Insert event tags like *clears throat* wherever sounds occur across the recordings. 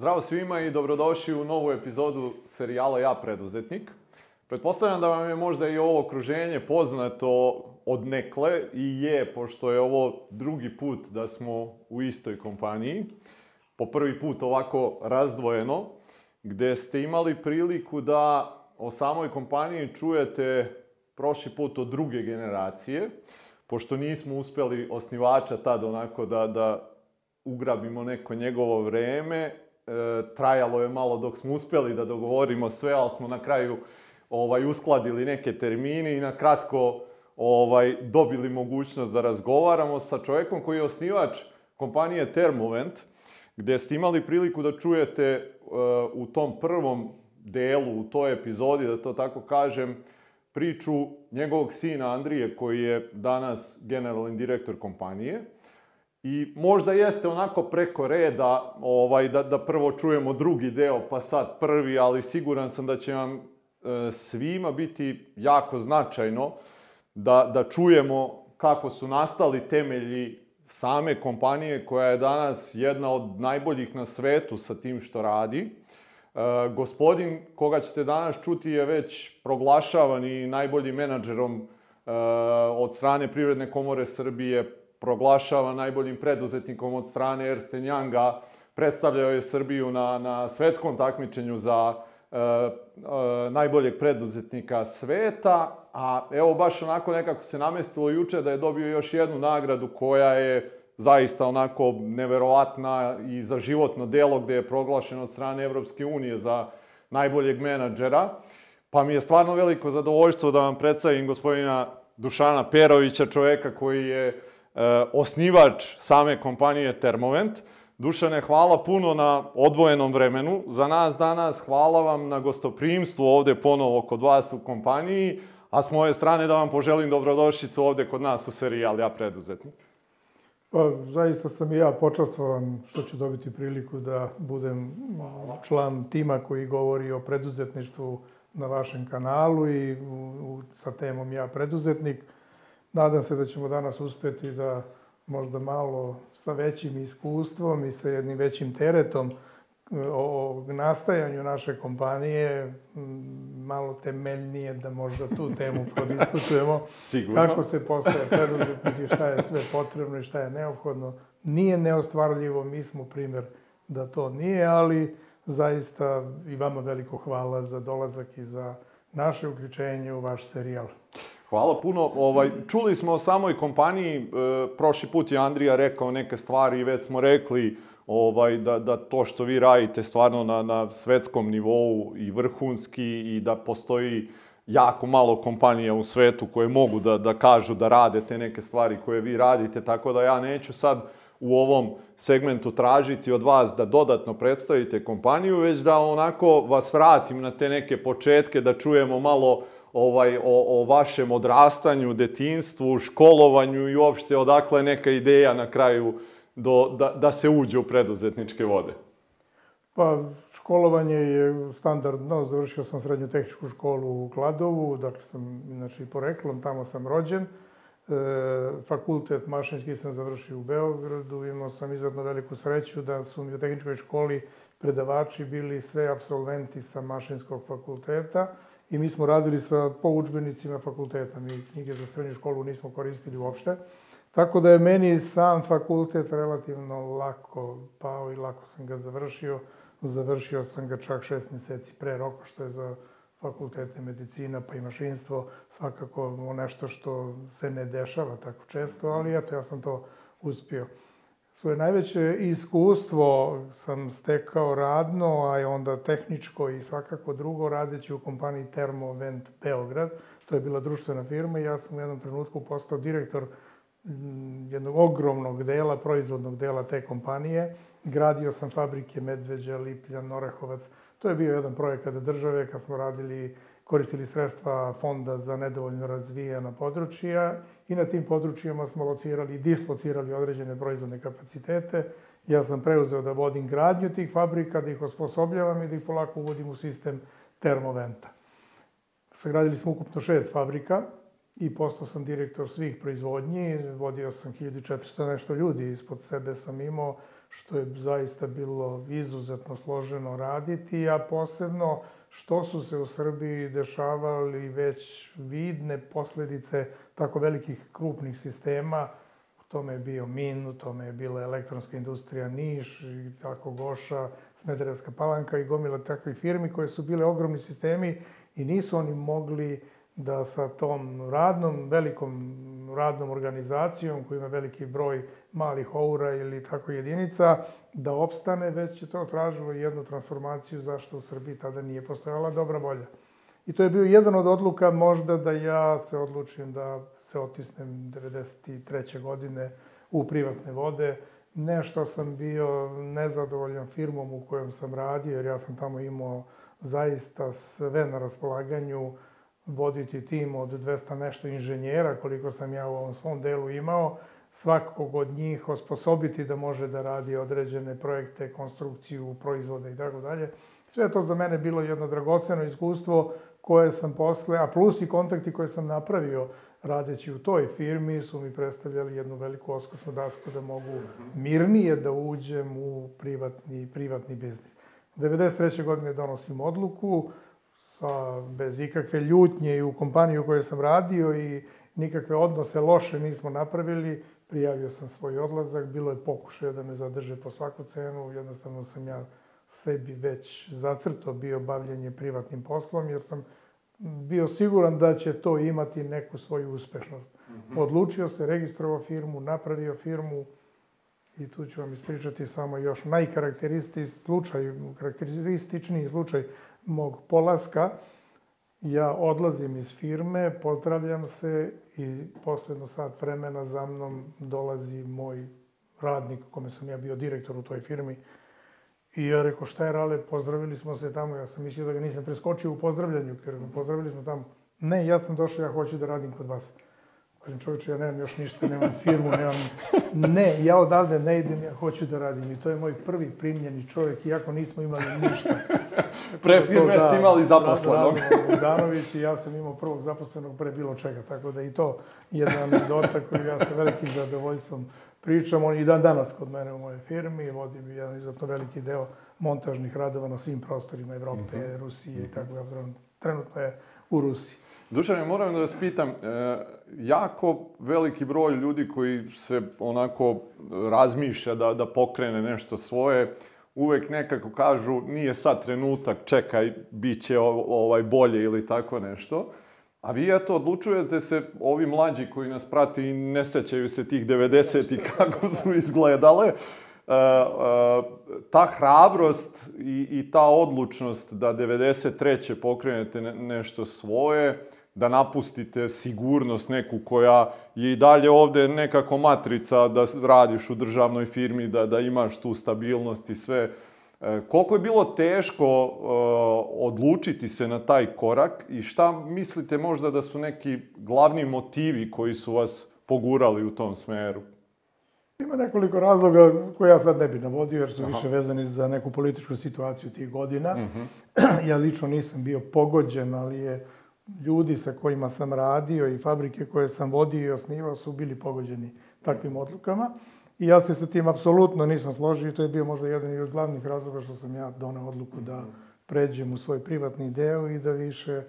Zdravo svima i dobrodošli u novu epizodu serijala Ja preduzetnik. Pretpostavljam da vam je možda i ovo okruženje poznato od nekle i je, pošto je ovo drugi put da smo u istoj kompaniji. Po prvi put ovako razdvojeno, gde ste imali priliku da o samoj kompaniji čujete prošli put od druge generacije, pošto nismo uspeli osnivača tad onako da, da ugrabimo neko njegovo vreme, trajalo je malo dok smo uspeli da dogovorimo sve, ali smo na kraju ovaj uskladili neke termine i na kratko ovaj dobili mogućnost da razgovaramo sa čovekom koji je osnivač kompanije Termovent, gde ste imali priliku da čujete uh, u tom prvom delu, u toj epizodi, da to tako kažem, priču njegovog sina Andrije, koji je danas generalni direktor kompanije. I možda jeste onako preko reda ovaj, da, da prvo čujemo drugi deo, pa sad prvi, ali siguran sam da će vam e, svima biti jako značajno da, da čujemo kako su nastali temelji same kompanije koja je danas jedna od najboljih na svetu sa tim što radi. E, gospodin koga ćete danas čuti je već proglašavan i najboljim menadžerom e, od strane Privredne komore Srbije, proglašava najboljim preduzetnikom od strane Ernst Younga, predstavljao je Srbiju na, na svetskom takmičenju za e, e, najboljeg preduzetnika sveta, a evo baš onako nekako se namestilo juče da je dobio još jednu nagradu koja je zaista onako neverovatna i za životno delo gde je proglašeno od strane Evropske unije za najboljeg menadžera. Pa mi je stvarno veliko zadovoljstvo da vam predstavim gospodina Dušana Perovića, čoveka koji je osnivač same kompanije Termovent. Dušane, hvala puno na odvojenom vremenu. Za nas danas hvala vam na gostoprimstvu ovde ponovo kod vas u kompaniji, a s moje strane da vam poželim dobrodošlicu ovde kod nas u serijal Ja preduzetnik. Pa, zaista sam i ja počastvovan što ću dobiti priliku da budem član tima koji govori o preduzetništvu na vašem kanalu i u, u, sa temom Ja preduzetnik. Nadam se da ćemo danas uspeti da možda malo sa većim iskustvom i sa jednim većim teretom o nastajanju naše kompanije malo temeljnije da možda tu temu prodiskutujemo. *laughs* Sigurno. Kako se postaje preduzetnik i šta je sve potrebno i šta je neophodno. Nije neostvarljivo, mi smo primer da to nije, ali zaista i vama veliko hvala za dolazak i za naše uključenje u vaš serijal. Hvala puno. Ovaj, čuli smo o samoj kompaniji, e, prošli put je Andrija rekao neke stvari i već smo rekli ovaj, da, da to što vi radite stvarno na, na svetskom nivou i vrhunski i da postoji jako malo kompanija u svetu koje mogu da, da kažu da rade te neke stvari koje vi radite, tako da ja neću sad u ovom segmentu tražiti od vas da dodatno predstavite kompaniju, već da onako vas vratim na te neke početke, da čujemo malo ovaj, o, o vašem odrastanju, detinstvu, školovanju i uopšte odakle neka ideja na kraju do, da, da se uđe u preduzetničke vode? Pa, školovanje je standardno. Završio sam srednju tehničku školu u Kladovu, dakle sam inače i poreklom, tamo sam rođen. E, fakultet mašinski sam završio u Beogradu. Imao sam izuzetno veliku sreću da su mi u tehničkoj školi predavači bili sve absolventi sa mašinskog fakulteta i mi smo radili sa poučbenicima fakulteta. Mi knjige za srednju školu nismo koristili uopšte. Tako da je meni sam fakultet relativno lako pao i lako sam ga završio. Završio sam ga čak šest meseci pre roka, što je za fakultete medicina pa i mašinstvo svakako nešto što se ne dešava tako često, ali eto, ja sam to uspio. Svoje najveće iskustvo sam stekao radno, a onda tehničko i svakako drugo, radeći u kompaniji Termovent Beograd. To je bila društvena firma i ja sam u jednom trenutku postao direktor jednog ogromnog dela, proizvodnog dela te kompanije. Gradio sam fabrike Medveđa, Lipljan, Orehovac. To je bio jedan projekat države kad smo radili, koristili sredstva fonda za nedovoljno razvijena područja i na tim područjima smo locirali i dislocirali određene proizvodne kapacitete. Ja sam preuzeo da vodim gradnju tih fabrika, da ih osposobljavam i da ih polako uvodim u sistem termoventa. Sagradili smo ukupno šest fabrika, i postao sam direktor svih proizvodnji, vodio sam 1400 nešto ljudi, ispod sebe sam imao što je zaista bilo izuzetno složeno raditi, a posebno što su se u Srbiji dešavali već vidne posledice tako velikih krupnih sistema, u tome je bio MIN, u tome je bila elektronska industrija Niš, i tako Goša, Smederevska palanka i gomila takvih firmi koje su bile ogromni sistemi i nisu oni mogli da sa tom radnom, velikom radnom organizacijom koja ima veliki broj malih oura ili tako jedinica, da opstane, već je to tražilo jednu transformaciju zašto u Srbiji tada nije postojala dobra volja. I to je bio jedan od odluka možda da ja se odlučim da se otisnem 93. godine u privatne vode. Nešto sam bio nezadovoljan firmom u kojom sam radio, jer ja sam tamo imao zaista sve na raspolaganju, voditi tim od 200 nešto inženjera, koliko sam ja u ovom svom delu imao, svakog od njih osposobiti da može da radi određene projekte, konstrukciju, proizvode i tako dalje. Sve to za mene bilo jedno dragoceno iskustvo koje sam posle, a plus i kontakti koje sam napravio radeći u toj firmi su mi predstavljali jednu veliku oskošnu dasku da mogu mirnije da uđem u privatni, privatni biznis. 93. godine donosim odluku, sa, bez ikakve ljutnje i u kompaniju u kojoj sam radio i nikakve odnose loše nismo napravili, prijavio sam svoj odlazak, bilo je pokušaja da me zadrže po svaku cenu, jednostavno sam ja sebi već zacrto bio bavljenje privatnim poslom, jer sam bio siguran da će to imati neku svoju uspešnost. Mm -hmm. Odlučio se, registrovao firmu, napravio firmu i tu ću vam ispričati samo još najkarakterističniji slučaj, karakterističniji slučaj mog polaska. Ja odlazim iz firme, pozdravljam se i posledno sat vremena za mnom dolazi moj radnik, kome sam ja bio direktor u toj firmi. I ja rekao, šta je Rale, pozdravili smo se tamo, ja sam mislio da ga nisam preskočio u pozdravljanju, jer pozdravili smo tamo. Ne, ja sam došao, ja hoću da radim kod vas. Kažem, čovječe, ja nemam još ništa, nemam firmu, nemam... Ne, ja odavde ne idem, ja hoću da radim. I to je moj prvi primljeni čovjek, iako nismo imali ništa. *laughs* pre firme da, ste imali zaposlenog. Da, Bogdanović i ja sam imao prvog zaposlenog pre bilo čega, tako da i to jedna anegdota koju ja sa velikim zadovoljstvom pričam. On i dan danas kod mene u mojoj firmi, vodim jedan izuzetno veliki deo montažnih radova na svim prostorima Evrope, mm -hmm. Rusije i tako da trenutno je u Rusiji. Dušan, ja moram da vas pitam, e, jako veliki broj ljudi koji se onako razmišlja da, da pokrene nešto svoje, uvek nekako kažu nije sad trenutak, čekaj, bit će ovaj bolje ili tako nešto. A vi eto odlučujete se, ovi mlađi koji nas prati i ne sećaju se tih 90 i kako su izgledale, e, e, ta hrabrost i, i ta odlučnost da 93. pokrenete nešto svoje, da napustite sigurnost neku koja je i dalje ovde nekako matrica da radiš u državnoj firmi, da, da imaš tu stabilnost i sve. E, koliko je bilo teško e, odlučiti se na taj korak i šta mislite možda da su neki glavni motivi koji su vas pogurali u tom smeru? Ima nekoliko razloga koje ja sad ne bih navodio, jer su Aha. više vezani za neku političku situaciju tih godina. Uh mhm. -huh. *clears throat* ja lično nisam bio pogođen, ali je ljudi sa kojima sam radio i fabrike koje sam vodio i osnivao su bili pogođeni takvim odlukama. I ja se sa tim apsolutno nisam složio i to je bio možda jedan od glavnih razloga što sam ja donao odluku da pređem u svoj privatni deo i da više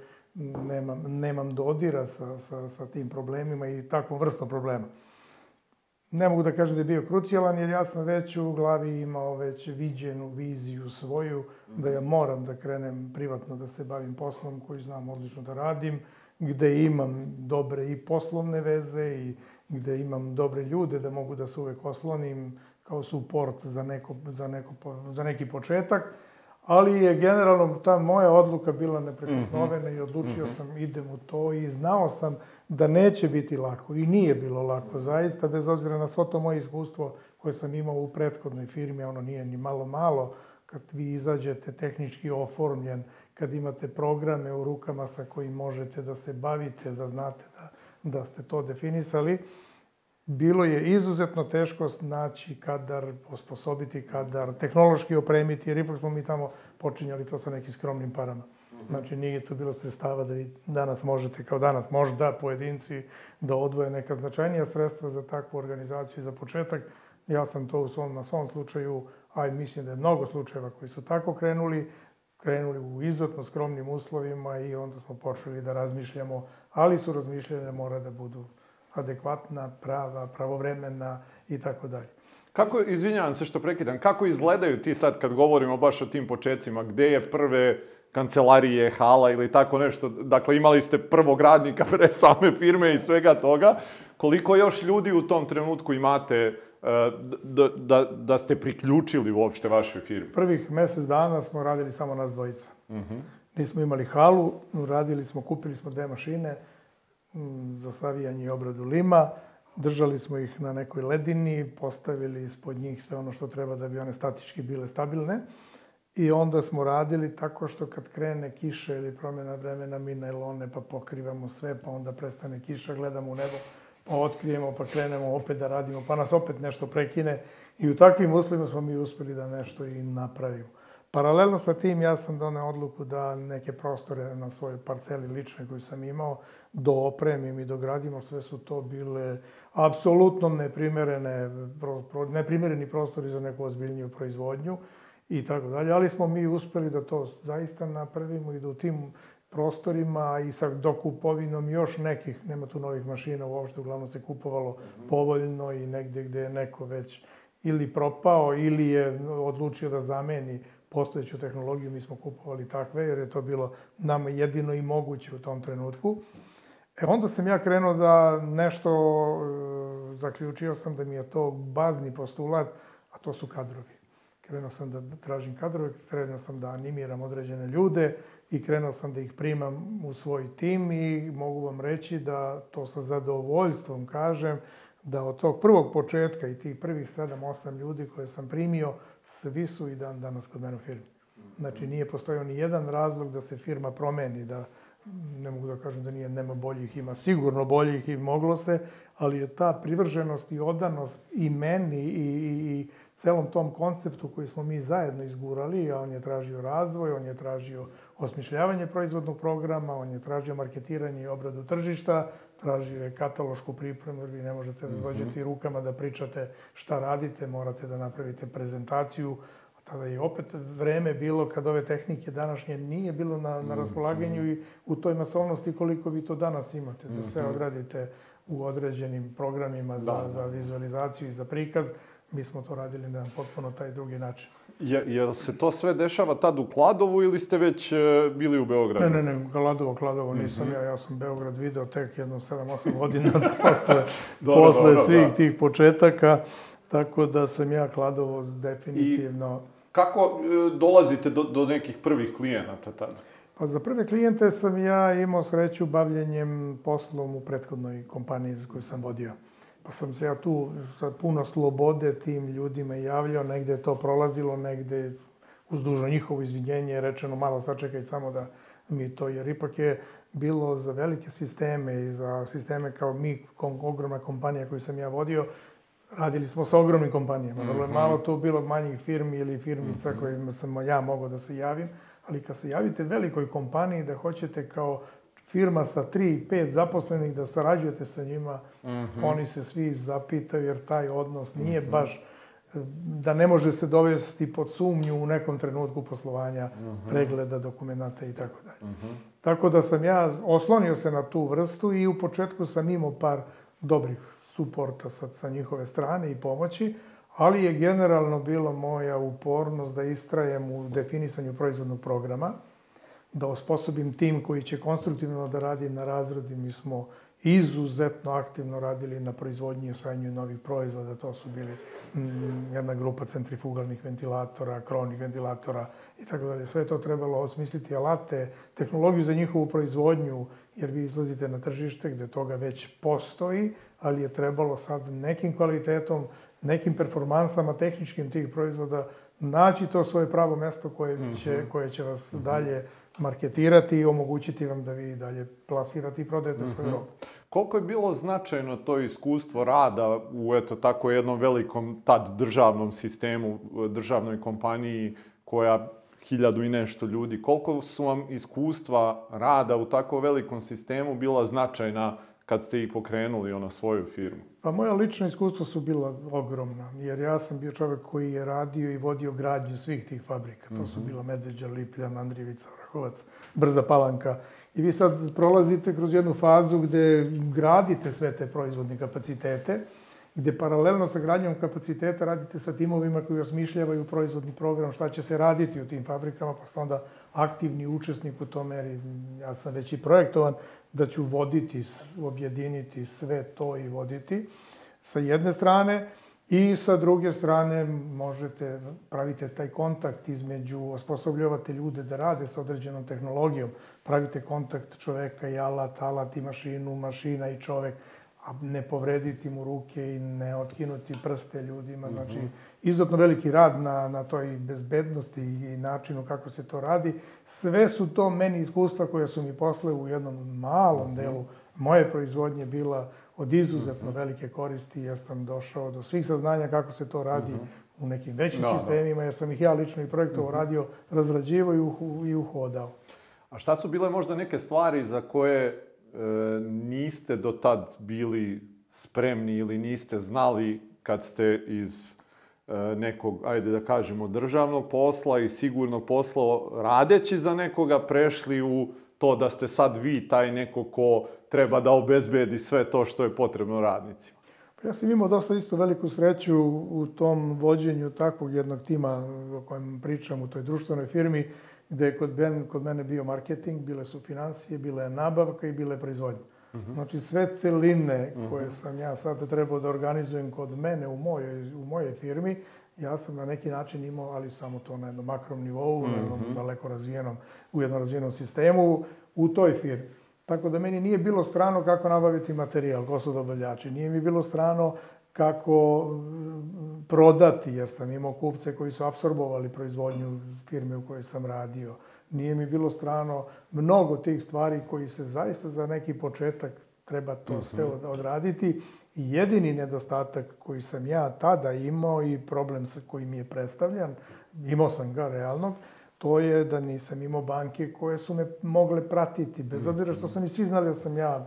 nemam, nemam dodira sa, sa, sa tim problemima i takvom vrstom problema. Ne mogu da kažem da je bio krucijalan, jer ja sam već u glavi imao već viđenu viziju svoju, da ja moram da krenem privatno da se bavim poslom koji znam odlično da radim, gde imam dobre i poslovne veze i gde imam dobre ljude da mogu da se uvek oslonim kao suport za, neko, za, neko, za neki početak. Ali je generalno ta moja odluka bila neprekosnovena mm -hmm. i odlučio mm -hmm. sam idem u to i znao sam da neće biti lako i nije bilo lako zaista, bez obzira na svo to moje iskustvo koje sam imao u prethodnoj firmi, ono nije ni malo malo, kad vi izađete tehnički oformljen, kad imate programe u rukama sa kojim možete da se bavite, da znate da, da ste to definisali, bilo je izuzetno teško naći kadar, osposobiti kadar, tehnološki opremiti, jer ipak smo mi tamo počinjali to sa nekim skromnim parama. Znači, nije to bilo sredstava da vi danas možete, kao danas, možda pojedinci da odvoje neka značajnija sredstva za takvu organizaciju za početak. Ja sam to u svom, na svom slučaju, a mislim da je mnogo slučajeva koji su tako krenuli, krenuli u izuzetno skromnim uslovima i onda smo počeli da razmišljamo, ali su razmišljanja mora da budu adekvatna, prava, pravovremena i tako dalje. Kako, izvinjavam se što prekidam, kako izgledaju ti sad kad govorimo baš o tim početcima, gde je prve kancelarije, hala ili tako nešto, dakle imali ste prvog radnika *laughs* pre same firme i svega toga, koliko još ljudi u tom trenutku imate e, da, da, da ste priključili uopšte vašoj firmi? Prvih mesec dana smo radili samo nas dvojica. Uh -huh. Nismo imali halu, radili smo, kupili smo dve mašine za savijanje i obradu lima, Držali smo ih na nekoj ledini, postavili ispod njih sve ono što treba da bi one statički bile stabilne. I onda smo radili tako što kad krene kiša ili promjena vremena, mi najlone pa pokrivamo sve, pa onda prestane kiša, gledamo u nebo, pa otkrijemo, pa krenemo opet da radimo, pa nas opet nešto prekine. I u takvim uslovima smo mi uspeli da nešto i napravimo. Paralelno sa tim ja sam doneo odluku da neke prostore na svojoj parceli lične koju sam imao doopremim i dogradimo. Sve su to bile apsolutno neprimerene, neprimereni prostori za neku ozbiljniju proizvodnju i tako dalje. Ali smo mi uspeli da to zaista napravimo i da u tim prostorima i sa dokupovinom još nekih, nema tu novih mašina uopšte, uglavnom se kupovalo povoljno i negde gde je neko već ili propao ili je odlučio da zameni postojeću tehnologiju, mi smo kupovali takve, jer je to bilo nama jedino i moguće u tom trenutku. E onda sam ja krenuo da nešto, e, zaključio sam da mi je to bazni postulat, a to su kadrovi. Krenuo sam da tražim kadrove, krenuo sam da animiram određene ljude i krenuo sam da ih primam u svoj tim i mogu vam reći da to sa zadovoljstvom kažem da od tog prvog početka i tih prvih 7-8 ljudi koje sam primio, svi su i dan danas kod mene u firmi. Znači, nije postojao ni jedan razlog da se firma promeni, da ne mogu da kažem da nije, nema boljih, ima sigurno boljih i moglo se, ali je ta privrženost i odanost i meni i, i, i celom tom konceptu koji smo mi zajedno izgurali, a on je tražio razvoj, on je tražio osmišljavanje proizvodnog programa, on je tražio marketiranje i obradu tržišta, tražio je katalošku pripremu, jer vi ne možete da mhm. dođete rukama da pričate šta radite, morate da napravite prezentaciju, tada je opet vreme bilo kad ove tehnike današnje nije bilo na, na mhm. raspolaganju i u toj masovnosti koliko vi to danas imate, da sve mhm. odradite u određenim programima za, da, da. za vizualizaciju i za prikaz. Mi smo to radili na potpuno taj drugi način. Je, je se to sve dešava tad u Kladovu ili ste već e, bili u Beogradu? Ne, ne, ne, Kladovo, Kladovo nisam mm -hmm. ja. Ja sam Beograd video tek jedno 7-8 godina *laughs* posle, dobro, posle dobro, svih da. tih početaka. Tako da sam ja Kladovo definitivno... I kako e, dolazite do, do nekih prvih klijenata tada? Pa za prve klijente sam ja imao sreću bavljenjem poslom u prethodnoj kompaniji za koju sam vodio. Pa sam se ja tu sa puno slobode tim ljudima javljao, negde je to prolazilo, negde uz dužo njihovo izvinjenje rečeno malo sačekaj samo da mi to, jer ipak je bilo za velike sisteme i za sisteme kao mi, kom, ogromna kompanija koju sam ja vodio, radili smo sa ogromnim kompanijama. Vrlo je mhm. malo tu bilo manjih firmi ili firmica mm -hmm. kojima sam ja mogao da se javim, ali kad se javite velikoj kompaniji da hoćete kao firma sa 3 5 zaposlenih da sarađujete sa njima, mm -hmm. oni se svi zapitaju jer taj odnos nije mm -hmm. baš da ne može se dovesti pod sumnju u nekom trenutku poslovanja, mm -hmm. pregleda dokumenta i tako dalje. -hmm. Tako da sam ja oslonio se na tu vrstu i u početku sam imao par dobrih suporta sa, sa njihove strane i pomoći, ali je generalno bilo moja upornost da istrajem u definisanju proizvodnog programa, da osposobim tim koji će konstruktivno da radi na razradi. Mi smo izuzetno aktivno radili na proizvodnji i osvajanju novih proizvoda. To su bili mm, jedna grupa centrifugalnih ventilatora, krovnih ventilatora i tako dalje. Sve to trebalo osmisliti alate, tehnologiju za njihovu proizvodnju, jer vi izlazite na tržište gde toga već postoji, ali je trebalo sad nekim kvalitetom, nekim performansama tehničkim tih proizvoda naći to svoje pravo mesto koje će, mhm. koje će vas mhm. dalje marketirati i omogućiti vam da vi dalje plasirate i prodajete svoju mhm. robu. Koliko je bilo značajno to iskustvo rada u eto tako jednom velikom tad državnom sistemu, državnoj kompaniji koja hiljadu i nešto ljudi, koliko su vam iskustva rada u tako velikom sistemu bila značajna kad ste i pokrenuli ono svoju firmu? Pa moja lična iskustva su bila ogromna, jer ja sam bio čovjek koji je radio i vodio gradnju svih tih fabrika. To su bila Medveđa, Lipljan, Andrijevica, Vrahovac, Brza Palanka. I vi sad prolazite kroz jednu fazu gde gradite sve te proizvodne kapacitete, gde paralelno sa gradnjom kapaciteta radite sa timovima koji osmišljavaju proizvodni program, šta će se raditi u tim fabrikama, pa ste onda aktivni učesnik u tome, jer ja sam već i projektovan da ću voditi, objediniti sve to i voditi sa jedne strane i sa druge strane možete, pravite taj kontakt između, osposobljavate ljude da rade sa određenom tehnologijom, pravite kontakt čoveka i alat, alat i mašinu, mašina i čovek, a ne povrediti mu ruke i ne otkinuti prste ljudima. -hmm. Znači, izuzetno veliki rad na, na toj bezbednosti i načinu kako se to radi. Sve su to meni iskustva koje su mi posle u jednom malom -hmm. delu moje proizvodnje bila od izuzetno -hmm. velike koristi, jer sam došao do svih saznanja kako se to radi -hmm. u nekim većim da, sistemima, jer sam ih ja lično i projektovo -hmm. radio, razrađivao i, i uhodao. A šta su bile možda neke stvari za koje E, niste do tad bili spremni ili niste znali kad ste iz e, nekog, ajde da kažemo, državnog posla i sigurnog posla radeći za nekoga prešli u to da ste sad vi taj neko ko treba da obezbedi sve to što je potrebno radnicima? Pa ja sam imao dosta isto veliku sreću u tom vođenju takvog jednog tima o kojem pričam u toj društvenoj firmi, gde je kod, ben, kod mene bio marketing, bile su financije, bila je nabavka i bile proizvodnje. Uh mhm. -huh. Znači sve celine mhm. koje sam ja sad trebao da organizujem kod mene u mojoj, u mojoj firmi, ja sam na neki način imao, ali samo to na jednom makrom nivou, uh -huh. na jednom mhm. daleko razvijenom, u jednom razvijenom sistemu, u toj firmi. Tako da meni nije bilo strano kako nabaviti materijal, ko su dobavljači. Nije mi bilo strano kako mm, prodati, jer sam imao kupce koji su apsorbovali proizvodnju firme u kojoj sam radio. Nije mi bilo strano mnogo tih stvari koji se zaista za neki početak treba to mhm. sve odraditi. I jedini nedostatak koji sam ja tada imao i problem sa koji mi je predstavljan, imao sam ga realnog, to je da nisam imao banke koje su me mogle pratiti, bez obzira što su mi svi znali da sam ja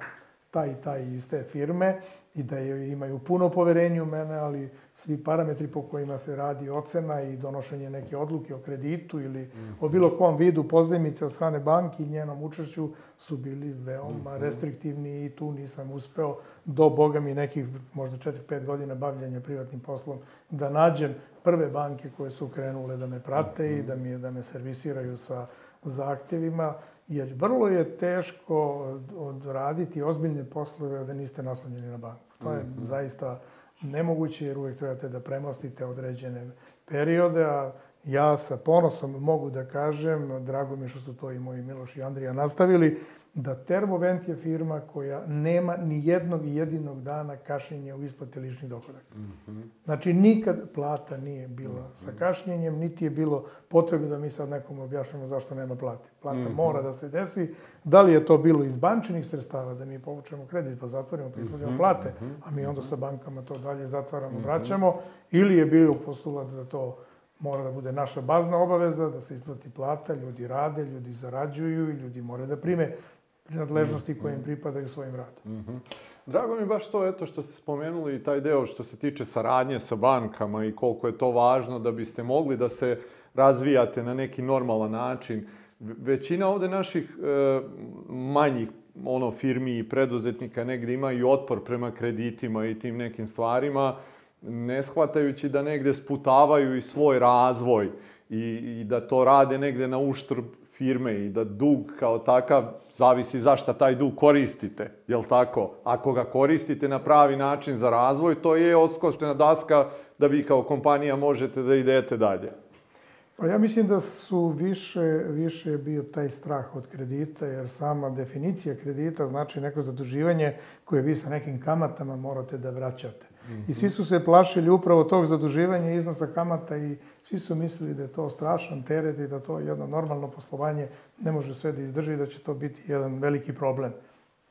taj i taj iz te firme i da je, imaju puno poverenja u mene, ali svi parametri po kojima se radi ocena i donošenje neke odluke o kreditu ili -hmm. o bilo kom vidu pozajmice od strane banki i njenom učešću su bili veoma -hmm. restriktivni i tu nisam uspeo do, boga mi, nekih možda 4-5 godina bavljanja privatnim poslom da nađem prve banke koje su krenule da me prate i da, mi, da me servisiraju sa zahtjevima jer vrlo je teško odraditi ozbiljne poslove da niste naslonjeni na banku. To je mm -hmm. zaista nemoguće jer uvek trebate da premostite određene periode, a ja sa ponosom mogu da kažem, drago mi što su to i moji Miloš i Andrija nastavili, da Termovent je firma koja nema ni jednog jedinog dana kašnjenja u isplati ličnih dohodak. Mm -hmm. Znači, nikad plata nije bila mm -hmm. sa kašnjenjem, niti je bilo potrebe da mi sad nekom objašnjamo zašto nema plate. Plata mm -hmm. mora da se desi. Da li je to bilo iz bančenih sredstava, da mi povučemo kredit, pa zatvorimo, pa isplaćamo mm -hmm. plate, a mi onda sa bankama to dalje zatvaramo, mm -hmm. vraćamo, ili je bilo postulat da to mora da bude naša bazna obaveza, da se isplati plata, ljudi rade, ljudi zarađuju i ljudi moraju da prime nadležnosti koje im pripadaju svojim radom. Mm -hmm. Drago mi baš to, eto, što ste spomenuli taj deo što se tiče saradnje sa bankama i koliko je to važno da biste mogli da se razvijate na neki normalan način. Većina ovde naših e, manjih ono firmi i preduzetnika negde ima i otpor prema kreditima i tim nekim stvarima, ne shvatajući da negde sputavaju i svoj razvoj i, i da to rade negde na uštrb firme i da dug kao takav zavisi zašta taj dug koristite, jel tako? Ako ga koristite na pravi način za razvoj, to je oskočna daska da vi kao kompanija možete da idete dalje. Pa ja mislim da su više, više bio taj strah od kredita, jer sama definicija kredita znači neko zaduživanje koje vi sa nekim kamatama morate da vraćate. Mm -hmm. I svi su se plašili upravo tog zaduživanja iznosa kamata i Svi su mislili da je to strašan teret i da to jedno normalno poslovanje ne može sve da izdrži, da će to biti jedan veliki problem.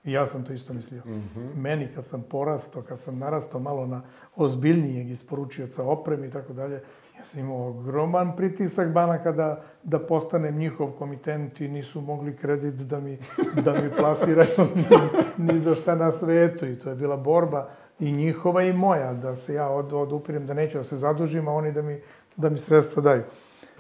I ja sam to isto mislio. Mm -hmm. Meni kad sam porastao, kad sam narastao malo na ozbiljnijeg isporučioca opreme i tako dalje, Ja sam imao ogroman pritisak banaka da, da postanem njihov komitent i nisu mogli kredit da mi, da mi plasiraju ni, *laughs* ni za šta na svetu. I to je bila borba i njihova i moja, da se ja od, odupirem, da neću da se zadužim, a oni da mi, da mi sredstva daju.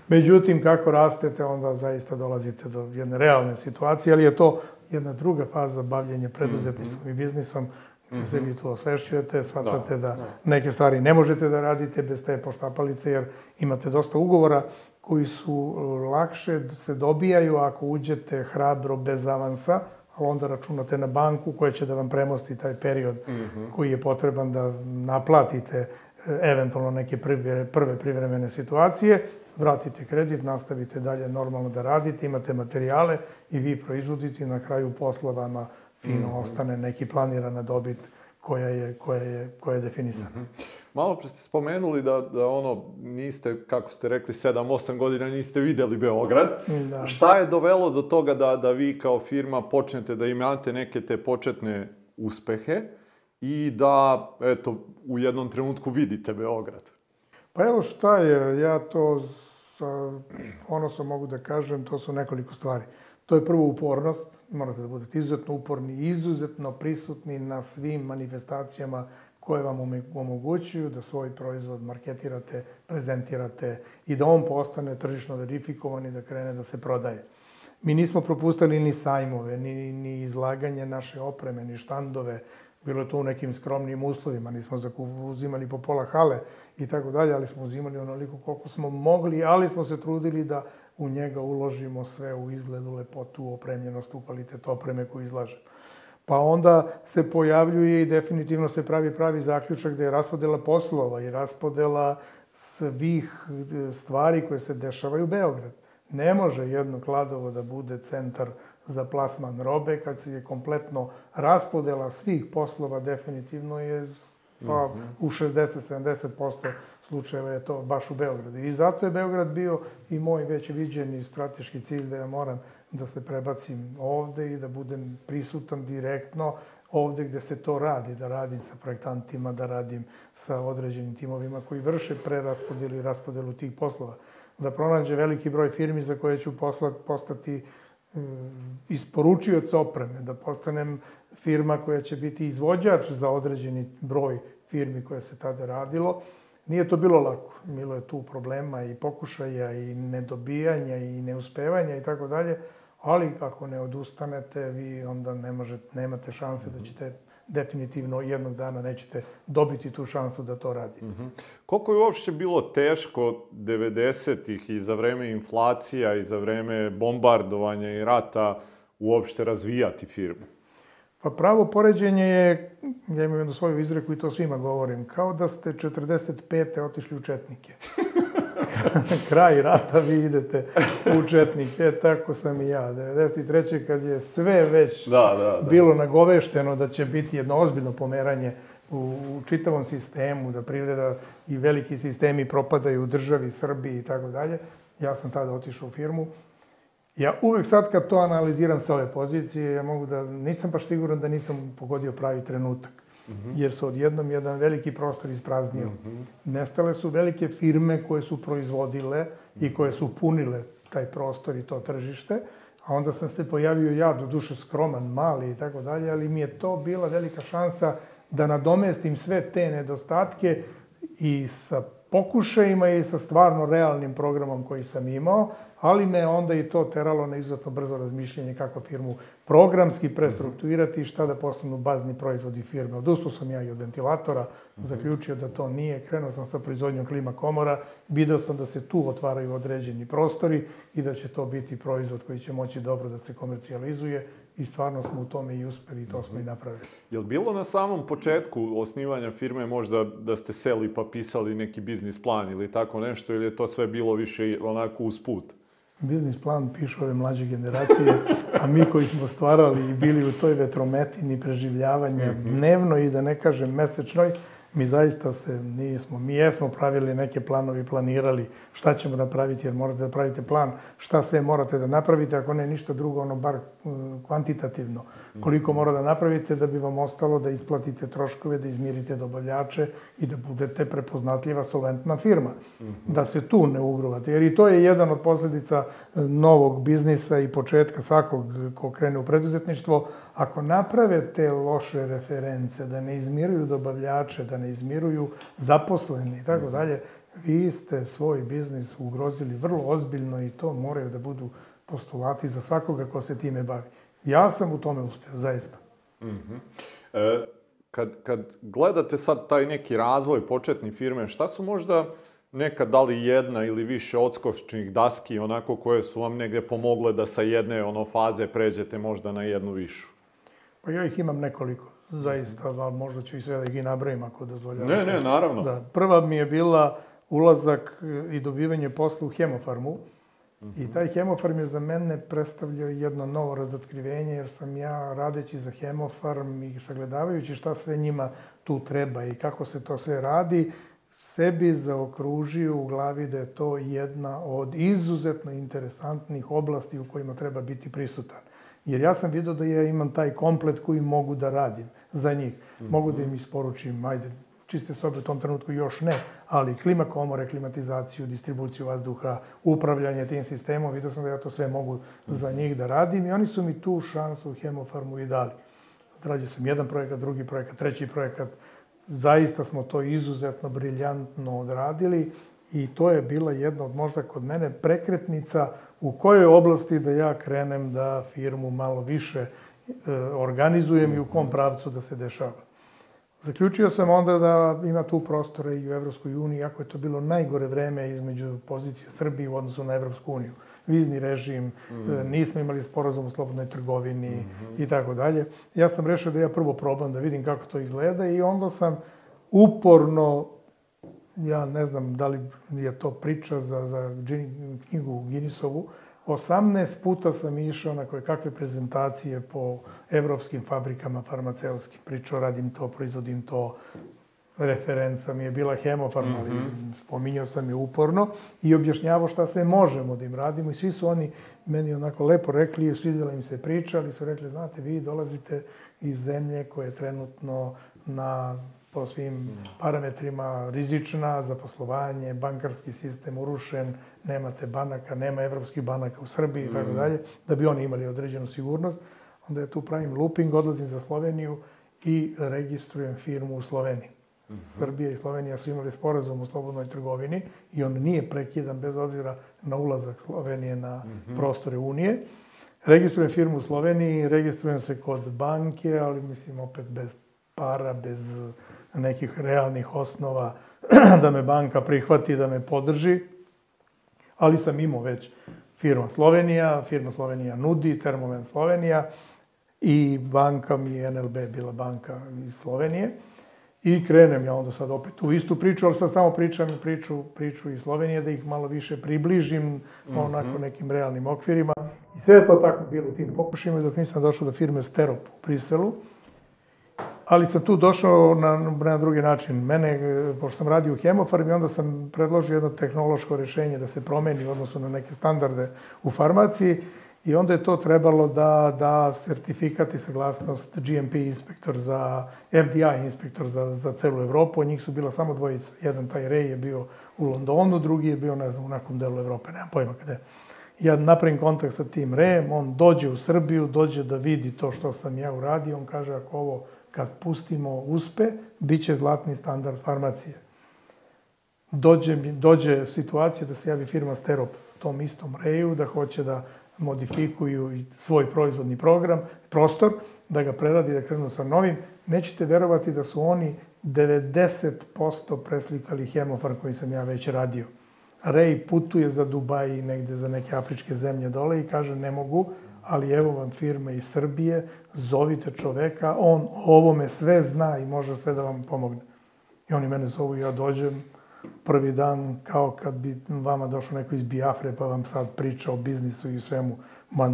Međutim, kako rastete, onda zaista dolazite do jedne realne situacije, ali je to jedna druga faza bavljenja preduzetništvom mm -hmm. i biznisom, gde se vi to osvešćujete, shvatate da, da, da neke stvari ne možete da radite bez te poštapalice, jer imate dosta ugovora koji su lakše se dobijaju ako uđete hrabro bez avansa, ali onda računate na banku koja će da vam premosti taj period mm -hmm. koji je potreban da naplatite eventualno neke prve, prve privremene situacije, vratite kredit, nastavite dalje normalno da radite, imate materijale i vi proizvodite i na kraju posla vama fino mm -hmm. ostane neki planirana dobit koja je, koja je, koja je definisana. Mm -hmm. Malo pre ste spomenuli da, da ono, niste, kako ste rekli, 7-8 godina niste videli Beograd. Da. Šta je dovelo do toga da, da vi kao firma počnete da imate neke te početne uspehe i da, eto, u jednom trenutku vidite Beograd? Pa evo šta je, ja to sa ponosom mogu da kažem, to su nekoliko stvari. To je prvo upornost, morate da budete izuzetno uporni izuzetno prisutni na svim manifestacijama koje vam omogućuju da svoj proizvod marketirate, prezentirate i da on postane tržišno verifikovan i da krene da se prodaje. Mi nismo propustili ni sajmove, ni, ni izlaganje naše opreme, ni štandove, bilo je to u nekim skromnim uslovima, nismo uzimali po pola hale i tako dalje, ali smo uzimali onoliko koliko smo mogli, ali smo se trudili da u njega uložimo sve u izgledu, lepotu, opremljenost, u kvalitet opreme koju izlažemo. Pa onda se pojavljuje i definitivno se pravi pravi zaključak da je raspodela poslova i raspodela svih e, stvari koje se dešavaju u Beograd. Ne može jedno kladovo da bude centar za plasman robe kad se je kompletno raspodela svih poslova definitivno je pa, u 60-70% slučajeva je to baš u Beogradu. I zato je Beograd bio i moj već viđeni strateški cilj da ja moram da se prebacim ovde i da budem prisutan direktno ovde gde se to radi, da radim sa projektantima, da radim sa određenim timovima koji vrše preraspodelu i raspodelu tih poslova. Da pronađe veliki broj firmi za koje ću poslat, postati isporučioc opreme, da postanem firma koja će biti izvođač za određeni broj firmi koje se tada radilo. Nije to bilo lako. Bilo je tu problema i pokušaja i nedobijanja i neuspevanja i tako dalje ali ako ne odustanete, vi onda ne možete, nemate šanse da ćete definitivno jednog dana nećete dobiti tu šansu da to radite. Mm -hmm. Koliko je uopšte bilo teško 90-ih i za vreme inflacija i za vreme bombardovanja i rata uopšte razvijati firmu? Pa pravo poređenje je, ja imam jednu svoju izreku i to svima govorim, kao da ste 45. otišli u Četnike. *laughs* kraj rata vi idete u Četnike, tako sam i ja. 93. kad je sve već da, da, da. bilo nagovešteno da će biti jedno ozbiljno pomeranje u, u čitavom sistemu, da privreda i veliki sistemi propadaju u državi, Srbiji i tako dalje, ja sam tada otišao u firmu. Ja uvek sad kad to analiziram sa ove pozicije, ja mogu da, nisam baš siguran da nisam pogodio pravi trenutak jer se odjednom jedan veliki prostor ispraznio. Mm -hmm. Nestale su velike firme koje su proizvodile i koje su punile taj prostor i to tržište, a onda sam se pojavio ja, do duše skroman, mali i tako dalje, ali mi je to bila velika šansa da nadomestim sve te nedostatke i sa pokušajima i sa stvarno realnim programom koji sam imao, ali me onda i to teralo na izuzetno brzo razmišljanje kako firmu programski prestrukturirati i šta da postanu bazni proizvodi firme. Odustao sam ja i od ventilatora, zaključio da to nije, krenuo sam sa proizvodnjom klima komora, video sam da se tu otvaraju određeni prostori i da će to biti proizvod koji će moći dobro da se komercijalizuje i stvarno smo u tome i uspeli i to smo i napravili. Je li bilo na samom početku osnivanja firme možda da ste seli pa pisali neki biznis plan ili tako nešto ili je to sve bilo više onako usput? Biznis plan pišu ove mlađe generacije, *laughs* a mi koji smo stvarali i bili u toj vetrometini preživljavanja -hmm. dnevno i da ne kažem mesečnoj, mi zaista se nismo, mi jesmo pravili neke planovi, planirali šta ćemo napraviti, jer morate da pravite plan šta sve morate da napravite, ako ne ništa drugo, ono bar kvantitativno Koliko mora da napravite da bi vam ostalo da isplatite troškove, da izmirite dobavljače i da budete prepoznatljiva solventna firma. Da se tu ne ugruvate. Jer i to je jedan od posledica e, novog biznisa i početka svakog ko krene u preduzetništvo. Ako naprave te loše reference, da ne izmiruju dobavljače, da ne izmiruju zaposleni i tako dalje, vi ste svoj biznis ugrozili vrlo ozbiljno i to moraju da budu postulati za svakoga ko se time bavi. Ja sam u tome uspio, zaista. E, kad, kad gledate sad taj neki razvoj početni firme, šta su možda nekad da li jedna ili više odskočnih daski onako koje su vam negde pomogle da sa jedne ono faze pređete možda na jednu višu? Pa ja ih imam nekoliko, zaista, a možda ću i sve da ih i nabrojim ako dozvoljavate. Ne, ne, naravno. Da, prva mi je bila ulazak i dobivanje posla u Hemofarmu. I taj Hemofarm je za mene predstavljao jedno novo razotkrivenje, jer sam ja, radeći za Hemofarm i sagledavajući šta sve njima tu treba i kako se to sve radi, sebi zaokružio u glavi da je to jedna od izuzetno interesantnih oblasti u kojima treba biti prisutan. Jer ja sam vidio da ja imam taj komplet koji mogu da radim za njih. Mogu da im isporučim, ajde, čiste sobe u tom trenutku još ne, ali klima komore, klimatizaciju, distribuciju vazduha, upravljanje tim sistemom, vidio sam da ja to sve mogu za njih da radim i oni su mi tu šansu u Hemofarmu i dali. Odradio sam jedan projekat, drugi projekat, treći projekat. Zaista smo to izuzetno briljantno odradili i to je bila jedna od možda kod mene prekretnica u kojoj oblasti da ja krenem da firmu malo više e, organizujem i u kom pravcu da se dešava. Zaključio sam onda da ima tu prostora i u Evropskoj uniji, iako je to bilo najgore vreme između pozicije Srbije u odnosu na Evropsku uniju. Vizni režim, mm. nismo imali sporazum o slobodnoj trgovini mm -hmm. i tako dalje. Ja sam rešio da ja prvo probam da vidim kako to izgleda i onda sam uporno, ja ne znam da li je to priča za, za knjigu Guinnessovu, 18 puta sam išao na koje kakve prezentacije po evropskim fabrikama farmaceutskim. Pričao, radim to, proizvodim to, referenca mi je bila hemofarm, ali mm -hmm. spominjao sam je uporno i objašnjavao šta sve možemo da im radimo i svi su oni meni onako lepo rekli, svidjela im se priča, ali su rekli, znate, vi dolazite iz zemlje koja je trenutno na po svim parametrima rizična za poslovanje, bankarski sistem urušen, nemate banaka, nema evropskih banaka u Srbiji i tako mm. dalje, da bi oni imali određenu sigurnost. Onda ja tu pravim looping, odlazim za Sloveniju i registrujem firmu u Sloveniji. Mm -hmm. Srbija i Slovenija su imali sporazum u slobodnoj trgovini i on nije prekidan bez obzira na ulazak Slovenije na mm -hmm. prostore Unije. Registrujem firmu u Sloveniji, registrujem se kod banke, ali mislim opet bez para, bez nekih realnih osnova *clears throat* da me banka prihvati, da me podrži. Ali sam imao već firma Slovenija, firma Slovenija nudi, Termoven Slovenija i banka mi je NLB bila banka iz Slovenije. I krenem ja onda sad opet u istu priču, ali sad samo pričam priču, priču iz Slovenije, da ih malo više približim mm -hmm. onako nekim realnim okvirima. I sve je to tako bilo u tim pokušima dok nisam došao do firme Sterop u Briselu ali sam tu došao na, na drugi način. Mene, pošto sam radio u hemofarmi, onda sam predložio jedno tehnološko rešenje da se promeni u odnosu na neke standarde u farmaciji i onda je to trebalo da da sertifikat i saglasnost GMP inspektor za FDI inspektor za, za celu Evropu, njih su bila samo dvojica. Jedan taj Ray je bio u Londonu, drugi je bio, ne znam, u nekom delu Evrope, nemam pojma gde. Ja napravim kontakt sa tim Rayem, on dođe u Srbiju, dođe da vidi to što sam ja uradio, on kaže ako ovo kad pustimo uspe, bit će zlatni standard farmacije. Dođe, dođe situacija da se javi firma Sterop tom istom reju, da hoće da modifikuju svoj proizvodni program, prostor, da ga preradi, da krenu sa novim. Nećete verovati da su oni 90% preslikali hemofar koji sam ja već radio. Rej putuje za Dubaj i negde za neke afričke zemlje dole i kaže ne mogu, ali evo vam firma iz Srbije, zovite čoveka, on o ovome sve zna i može sve da vam pomogne. I oni mene zovu, ja dođem prvi dan kao kad bi vama došao neko iz Biafre pa vam sad priča o biznisu i svemu. Ma,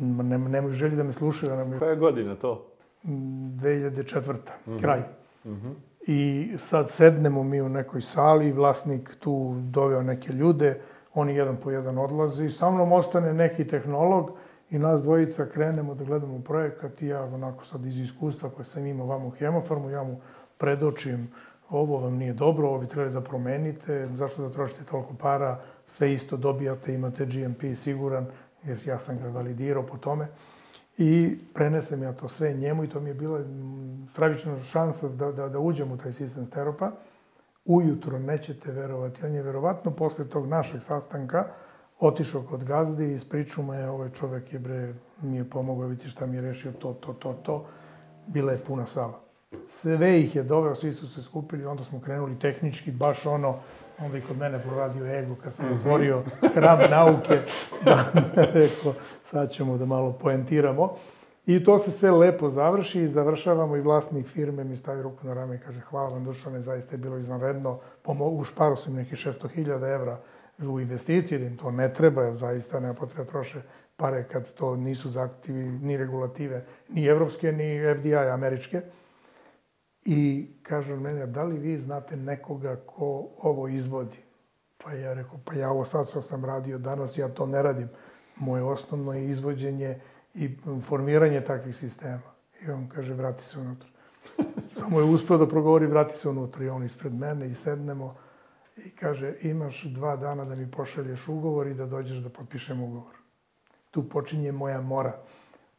ne, nemoj želji da me slušaju. Da ne... Koja je godina to? 2004. Mm -hmm. kraj. Mm -hmm. I sad sednemo mi u nekoj sali, vlasnik tu doveo neke ljude, oni jedan po jedan odlaze i sa mnom ostane neki tehnolog I nas dvojica krenemo da gledamo projekat i ja onako sad iz iskustva koje sam imao vamo u Hemofarmu, ja mu predočim ovo vam nije dobro, ovo bi trebali da promenite, zašto da trošite toliko para, sve isto dobijate, imate GMP siguran, jer ja sam ga validirao po tome. I prenesem ja to sve njemu i to mi je bila stravična šansa da, da, da uđem u taj sistem steropa. Ujutro nećete verovati, on je verovatno posle tog našeg sastanka otišao kod gazde i ispričao mu je, ovaj čovek je bre, mi je pomogao, vidite šta mi je rešio, to, to, to, to. Bila je puna sala. Sve ih je doveo, svi su se skupili, onda smo krenuli tehnički, baš ono, onda i kod mene proradio ego kad sam otvorio hram nauke, *laughs* da rekao, sad ćemo da malo poentiramo. I to se sve lepo završi i završavamo i vlasnik firme mi stavi ruku na rame i kaže hvala vam Dušane, zaista je bilo izvanredno, u šparu su im neki 600.000 evra u investiciji, da im to ne treba, jer zaista nema potreba troše pare kad to nisu zaaktivi ni regulative, ni evropske, ni FDI američke. I kaže on mene, da li vi znate nekoga ko ovo izvodi? Pa ja rekao, pa ja ovo sad što sam radio danas, ja to ne radim. Moje osnovno je izvođenje i formiranje takvih sistema. I on kaže, vrati se unutra. Samo je uspeo da progovori, vrati se unutra. I on ispred mene i sednemo i kaže, imaš dva dana da mi pošalješ ugovor i da dođeš da potpišem ugovor. Tu počinje moja mora.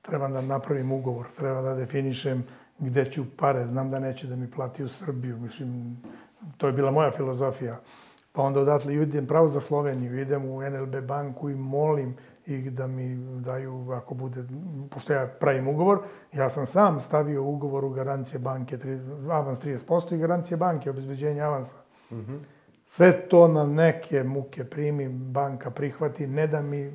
Treba da napravim ugovor, treba da definišem gde ću pare, znam da neće da mi plati u Srbiju, mislim, to je bila moja filozofija. Pa onda odatle idem pravo za Sloveniju, idem u NLB banku i molim ih da mi daju, ako bude, pošto ja pravim ugovor, ja sam sam stavio ugovor u garancije banke, avans 30% i garancije banke, obezbeđenje avansa. Mm -hmm. Sve to na neke muke primi, banka prihvati, ne da mi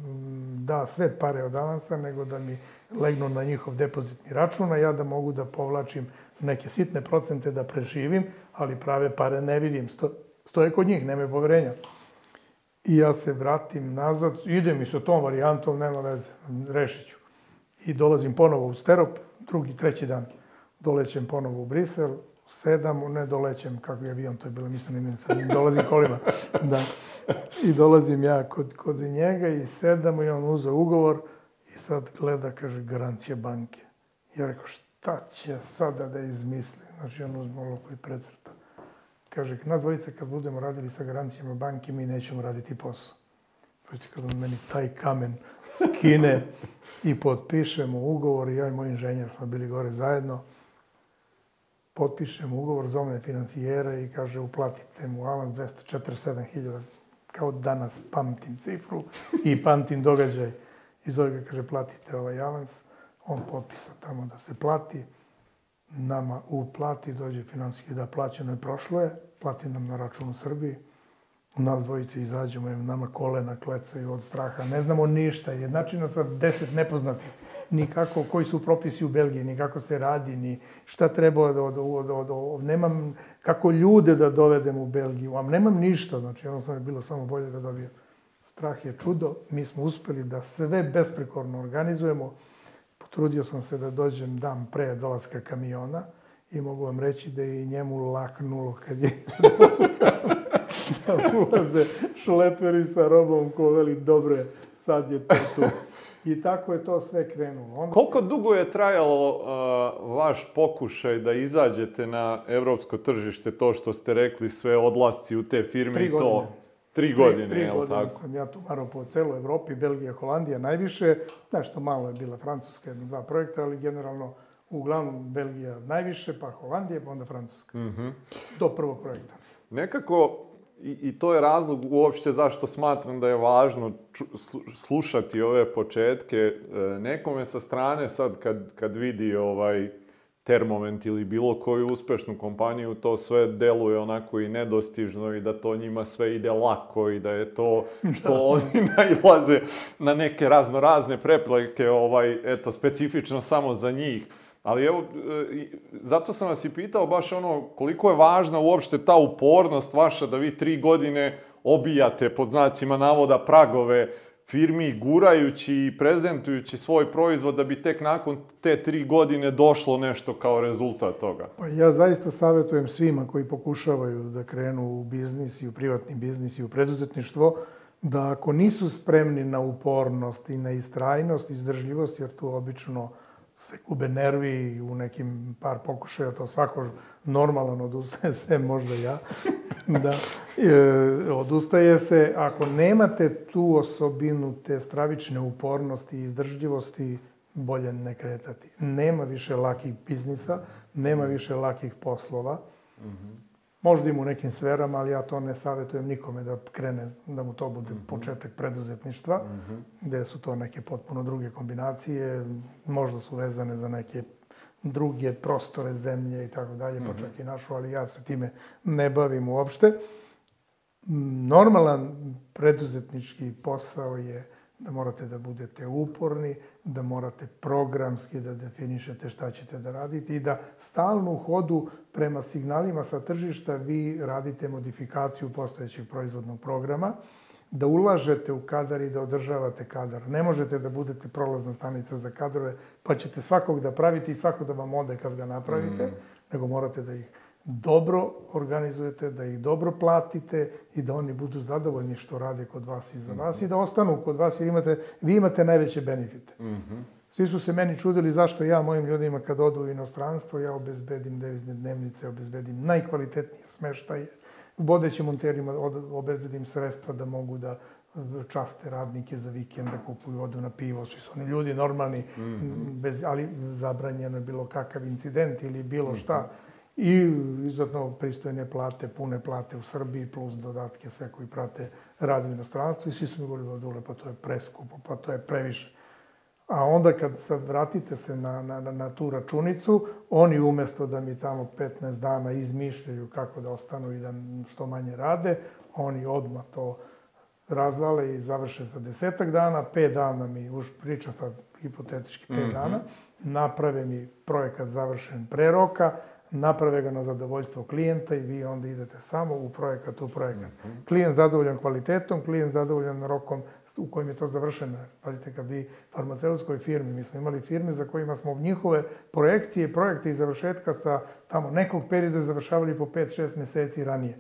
da sve pare od avansa, nego da mi legnu na njihov depozitni račun, a ja da mogu da povlačim neke sitne procente da preživim, ali prave pare ne vidim. Sto, stoje kod njih, nemaju poverenja. I ja se vratim nazad, idem i sa tom varijantom, nema veze, rešit ću. I dolazim ponovo u Sterop, drugi, treći dan. Dolećem ponovo u Brisel, sedam, ne dolećem, kako je avion, to je bilo, mislim, imenica, dolazim kolima. Da. I dolazim ja kod, kod njega i sedamo i on uzeo ugovor, sad gleda, kaže, garancija banke. Ja rekao, šta će sada da izmisli? Znači, on uzme olovku i precrta. Kaže, na dvojice kad budemo radili sa garancijama banke, mi nećemo raditi posao. Vidite, kad on meni taj kamen skine i potpišemo ugovor, ja i moj inženjer smo bili gore zajedno, potpišemo ugovor, zove financijera i kaže, uplatite mu avans 247.000, kao danas pamtim cifru i pamtim događaj. I zove ga, kaže, platite ovaj avans. On potpisa tamo da se plati. Nama uplati, dođe finansijski da plaćeno je, prošlo je. Plati nam na račun u Srbiji. Nas dvojice izađemo, nama kolena klecaju od straha. Ne znamo ništa. Jednačina sa deset nepoznatih. Ni kako, koji su propisi u Belgiji, ni kako se radi, ni šta treba od, od, od, od nemam kako ljude da dovedem u Belgiju, a nemam ništa, znači jednostavno je bilo samo bolje da dobijem. Strah je čudo, mi smo uspeli da sve besprekorno organizujemo. Potrudio sam se da dođem dan pre dolaska kamiona i mogu vam reći da je i njemu laknulo kad je *laughs* da ulaze šleperi sa robom ko veli dobro je, sad je to tu. I tako je to sve krenulo. Onda Koliko se... dugo je trajalo uh, vaš pokušaj da izađete na evropsko tržište, to što ste rekli, sve odlasci u te firme Tri i to? Godine. Tri godine, tri, tri je li godine tako? sam ja tu marao po celoj Evropi, Belgija, Holandija najviše, nešto malo je bila Francuska, jedna, dva projekta, ali generalno uglavnom Belgija najviše, pa Holandija, pa onda Francuska. Mm -hmm. Do prvog projekta. Nekako, i, i to je razlog uopšte zašto smatram da je važno ču, slušati ove početke. E, nekome sa strane sad kad, kad vidi ovaj Termovent ili bilo koju uspešnu kompaniju, to sve deluje onako i nedostižno i da to njima sve ide lako i da je to što *laughs* oni nailaze na neke razno razne prepleke, ovaj, eto, specifično samo za njih. Ali evo, e, zato sam vas i pitao baš ono, koliko je važna uopšte ta upornost vaša da vi tri godine obijate, pod znacima navoda, pragove, firmi gurajući i prezentujući svoj proizvod da bi tek nakon te tri godine došlo nešto kao rezultat toga? Pa ja zaista savjetujem svima koji pokušavaju da krenu u biznis i u privatni biznis i u preduzetništvo da ako nisu spremni na upornost i na istrajnost, izdržljivost, jer tu obično se gube nervi u nekim par pokušaja, to svako normalan odustaje se, možda ja, *laughs* da e, odustaje se. Ako nemate tu osobinu te stravične upornosti i izdržljivosti, bolje ne kretati. Nema više lakih biznisa, nema više lakih poslova. Mm -hmm. Možda ima u nekim sferama, ali ja to ne savjetujem nikome da krene, da mu to bude mm -hmm. početak preduzetništva, mm -hmm. gde su to neke potpuno druge kombinacije, možda su vezane za neke druge prostore zemlje i tako dalje, pa čak i našu, ali ja se time ne bavim uopšte. Normalan preduzetnički posao je da morate da budete uporni, da morate programski da definišete šta ćete da radite i da stalno u hodu prema signalima sa tržišta vi radite modifikaciju postojećeg proizvodnog programa, da ulažete u kadar i da održavate kadar. Ne možete da budete prolazna stanica za kadrove, pa ćete svakog da pravite i svakog da vam ode kad ga napravite, mm. nego morate da ih dobro organizujete, da ih dobro platite i da oni budu zadovoljni što rade kod vas i za vas mm -hmm. i da ostanu kod vas jer imate, vi imate najveće benefite. Mm -hmm. Svi su se meni čudili zašto ja mojim ljudima kad odu u inostranstvo, ja obezbedim devizne dnevnice, obezbedim najkvalitetnije smeštaje, vodećim monterima obezbedim sredstva da mogu da časte radnike za vikend, da kupuju, odu na pivo, svi su oni ljudi normalni, mm -hmm. bez, ali zabranjeno je bilo kakav incident ili bilo šta. Mm -hmm i izuzetno pristojne plate, pune plate u Srbiji, plus dodatke sve koji prate rad u inostranstvu i svi su mi govorili, dole, pa to je preskupo, pa to je previše. A onda kad sad vratite se na, na, na tu računicu, oni umesto da mi tamo 15 dana izmišljaju kako da ostanu i da što manje rade, oni odmah to razvale i završe za desetak dana, pet dana mi, už pričam sad hipotetički pet mm -hmm. dana, naprave mi projekat završen pre roka, naprave ga na zadovoljstvo klijenta i vi onda idete samo u projekat, u projekat. Mm -hmm. Klijent zadovoljan kvalitetom, klijent zadovoljan rokom u kojem je to završeno. Pazite, kad vi farmaceutskoj firmi, mi smo imali firme za kojima smo njihove projekcije, projekte i završetka sa tamo nekog perioda završavali po 5-6 meseci ranije.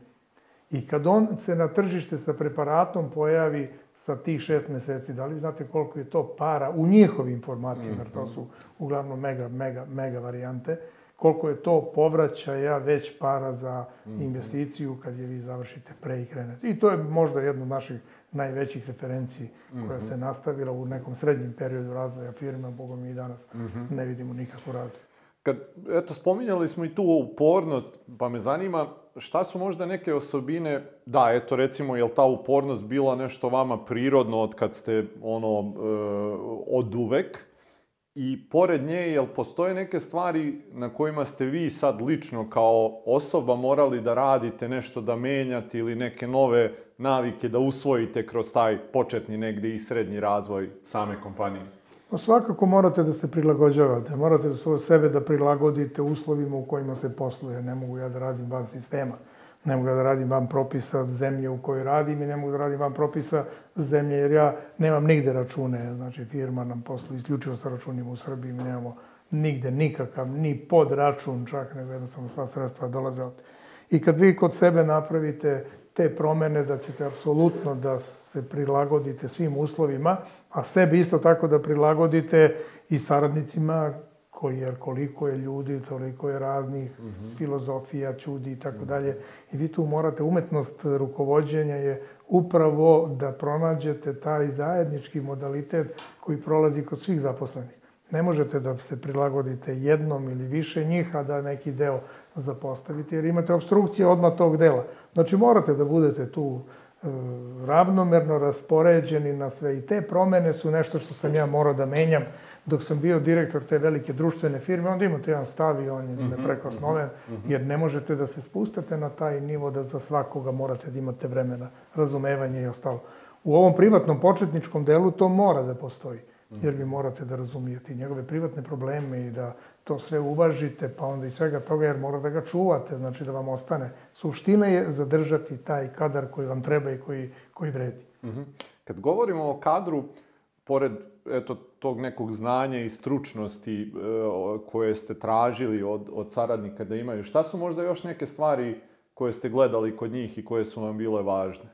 I kad on se na tržište sa preparatom pojavi sa tih šest meseci, da li znate koliko je to para u njihovim formatima, jer to su uglavnom mega, mega, mega varijante, koliko je to povraćaja već para za mhm. investiciju kad je vi završite pre i krenete. I to je možda jedna od naših najvećih referenciji koja -hmm. se nastavila u nekom srednjem periodu razvoja firme, bogom mi i danas -hmm. ne vidimo nikakvu razliku. Kad, eto, spominjali smo i tu upornost, pa me zanima šta su možda neke osobine, da, eto, recimo, je li ta upornost bila nešto vama prirodno od kad ste, ono, e, od uvek, I pored nje, jel postoje neke stvari na kojima ste vi sad lično kao osoba morali da radite, nešto da menjate ili neke nove navike da usvojite kroz taj početni negde i srednji razvoj same kompanije? No, svakako morate da se prilagođavate. Morate da sebe da prilagodite uslovima u kojima se posluje. Ne mogu ja da radim van sistema ne mogu da radim van propisa zemlje u kojoj radim i ne mogu da radim van propisa zemlje jer ja nemam nigde račune. Znači, firma nam posluje isključivo sa računima u Srbiji, mi nemamo nigde nikakav, ni pod račun čak, nego jednostavno sva sredstva dolaze od... I kad vi kod sebe napravite te promene, da ćete apsolutno da se prilagodite svim uslovima, a sebi isto tako da prilagodite i saradnicima koji, jer koliko je ljudi, toliko je raznih mm -hmm. filozofija, čudi i tako dalje. I vi tu morate, umetnost rukovodđenja je upravo da pronađete taj zajednički modalitet koji prolazi kod svih zaposlenih. Ne možete da se prilagodite jednom ili više njih, a da neki deo zapostavite, jer imate obstrukcije odmah tog dela. Znači morate da budete tu e, ravnomerno raspoređeni na sve i te promene su nešto što sam ja morao da menjam dok sam bio direktor te velike društvene firme, onda imate jedan stav i on je mhm, neprekosnoven, mhm, mhm. jer ne možete da se spustate na taj nivo da za svakoga morate da imate vremena, razumevanje i ostalo. U ovom privatnom početničkom delu to mora da postoji, jer vi morate da razumijete njegove privatne probleme i da to sve uvažite, pa onda i svega toga, jer mora da ga čuvate, znači da vam ostane. Suština je zadržati taj kadar koji vam treba i koji, koji vredi. Kad govorimo o kadru, pored eto, tog nekog znanja i stručnosti e, koje ste tražili od, od saradnika da imaju, šta su možda još neke stvari koje ste gledali kod njih i koje su vam bile važne?